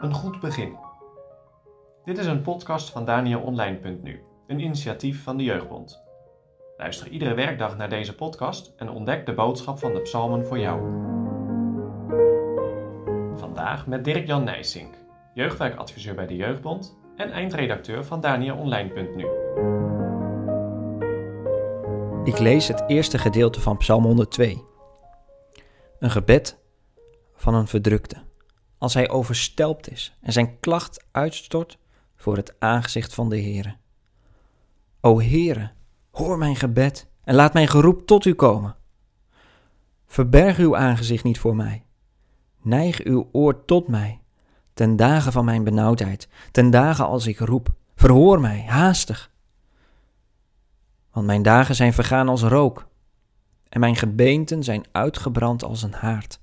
Een goed begin. Dit is een podcast van DanielOnline.nu, een initiatief van de Jeugdbond. Luister iedere werkdag naar deze podcast en ontdek de boodschap van de psalmen voor jou. Vandaag met Dirk-Jan Nijsink, jeugdwerkadviseur bij de Jeugdbond en eindredacteur van DanielOnline.nu. Ik lees het eerste gedeelte van Psalm 102. Een gebed van een verdrukte. Als hij overstelpt is en zijn klacht uitstort voor het aangezicht van de Heere. O Heere, hoor mijn gebed en laat mijn geroep tot u komen. Verberg uw aangezicht niet voor mij. Neig uw oor tot mij, ten dagen van mijn benauwdheid, ten dagen als ik roep. Verhoor mij, haastig. Want mijn dagen zijn vergaan als rook, en mijn gebeenten zijn uitgebrand als een haard.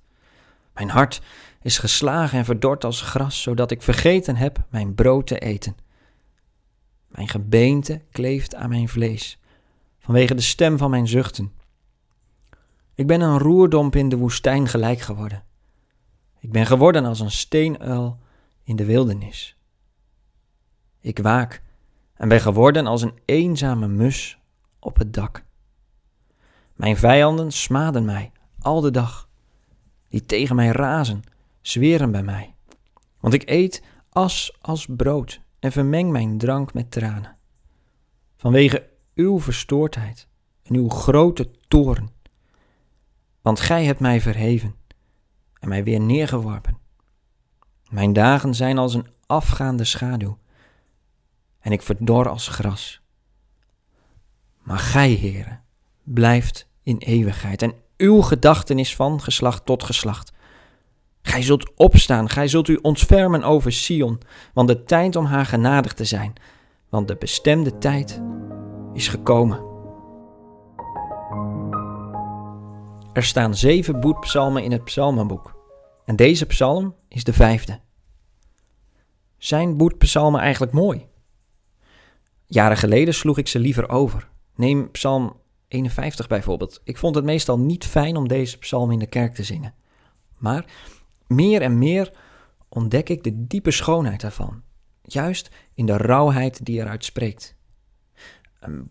Mijn hart is geslagen en verdord als gras, zodat ik vergeten heb mijn brood te eten. Mijn gebeente kleeft aan mijn vlees, vanwege de stem van mijn zuchten. Ik ben een roerdomp in de woestijn gelijk geworden. Ik ben geworden als een steenuil in de wildernis. Ik waak en ben geworden als een eenzame mus op het dak. Mijn vijanden smaden mij al de dag. Die tegen mij razen, zweren bij mij. Want ik eet as als brood en vermeng mijn drank met tranen. Vanwege uw verstoordheid en uw grote toorn. Want gij hebt mij verheven en mij weer neergeworpen. Mijn dagen zijn als een afgaande schaduw en ik verdor als gras. Maar gij, Heere, blijft in eeuwigheid en uw gedachtenis van geslacht tot geslacht. Gij zult opstaan, gij zult u ontfermen over Sion, want de tijd om haar genadig te zijn, want de bestemde tijd is gekomen. Er staan zeven boetpsalmen in het psalmenboek en deze psalm is de vijfde. Zijn boetpsalmen eigenlijk mooi? Jaren geleden sloeg ik ze liever over. Neem Psalm 51 bijvoorbeeld. Ik vond het meestal niet fijn om deze psalm in de kerk te zingen. Maar meer en meer ontdek ik de diepe schoonheid daarvan. Juist in de rauwheid die eruit spreekt.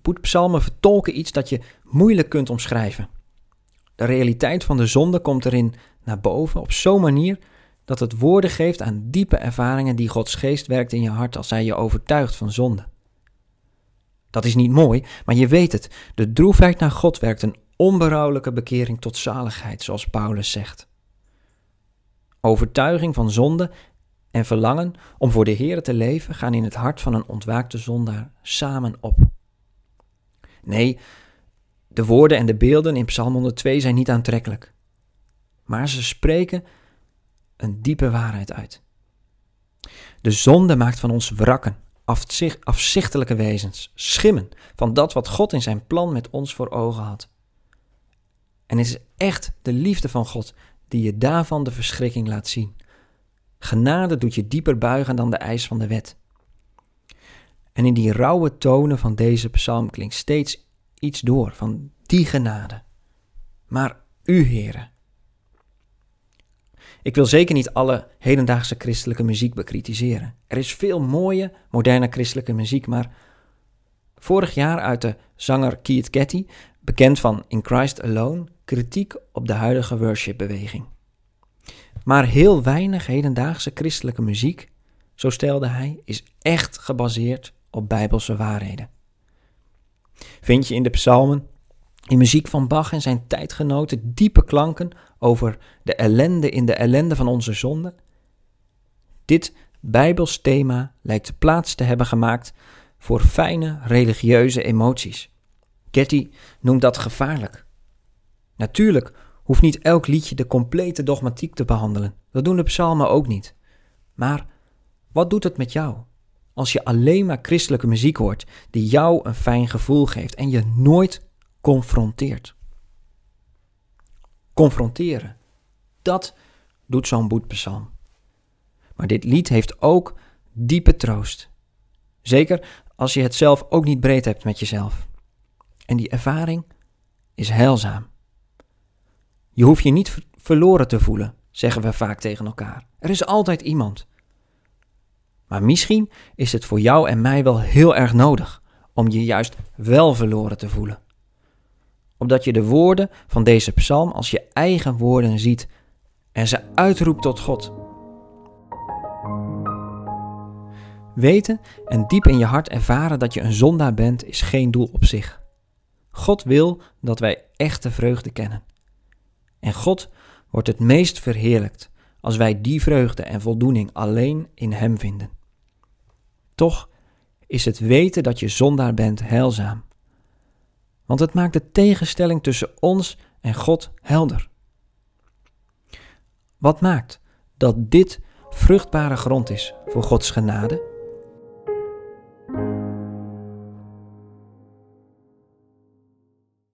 Boetpsalmen vertolken iets dat je moeilijk kunt omschrijven. De realiteit van de zonde komt erin naar boven op zo'n manier dat het woorden geeft aan diepe ervaringen die Gods geest werkt in je hart als hij je overtuigt van zonde. Dat is niet mooi, maar je weet het. De droefheid naar God werkt een onberouwelijke bekering tot zaligheid, zoals Paulus zegt. Overtuiging van zonde en verlangen om voor de Heer te leven gaan in het hart van een ontwaakte zondaar samen op. Nee, de woorden en de beelden in Psalm 102 zijn niet aantrekkelijk, maar ze spreken een diepe waarheid uit. De zonde maakt van ons wrakken, afzichtelijke wezens, schimmen van dat wat God in zijn plan met ons voor ogen had. En het is echt de liefde van God die je daarvan de verschrikking laat zien. Genade doet je dieper buigen dan de eis van de wet. En in die rauwe tonen van deze psalm klinkt steeds iets door van die genade. Maar u, heren. Ik wil zeker niet alle hedendaagse christelijke muziek bekritiseren. Er is veel mooie, moderne christelijke muziek, maar vorig jaar uit de zanger Keith Getty, bekend van In Christ Alone, kritiek op de huidige worshipbeweging. Maar heel weinig hedendaagse christelijke muziek, zo stelde hij, is echt gebaseerd op bijbelse waarheden. Vind je in de psalmen, in muziek van Bach en zijn tijdgenoten diepe klanken over de ellende in de ellende van onze zonde? Dit bijbels thema lijkt plaats te hebben gemaakt voor fijne religieuze emoties. Getty noemt dat gevaarlijk. Natuurlijk hoeft niet elk liedje de complete dogmatiek te behandelen. Dat doen de psalmen ook niet. Maar wat doet het met jou als je alleen maar christelijke muziek hoort die jou een fijn gevoel geeft en je nooit confronteert? Confronteren, dat doet zo'n boetpsalm. Maar dit lied heeft ook diepe troost. Zeker als je het zelf ook niet breed hebt met jezelf. En die ervaring is heilzaam. Je hoeft je niet verloren te voelen, zeggen we vaak tegen elkaar. Er is altijd iemand. Maar misschien is het voor jou en mij wel heel erg nodig om je juist wel verloren te voelen. Opdat je de woorden van deze psalm als je eigen woorden ziet en ze uitroept tot God. Weten en diep in je hart ervaren dat je een zondaar bent is geen doel op zich. God wil dat wij echte vreugde kennen. En God wordt het meest verheerlijkt als wij die vreugde en voldoening alleen in Hem vinden. Toch is het weten dat je zondaar bent heilzaam. Want het maakt de tegenstelling tussen ons en God helder. Wat maakt dat dit vruchtbare grond is voor Gods genade?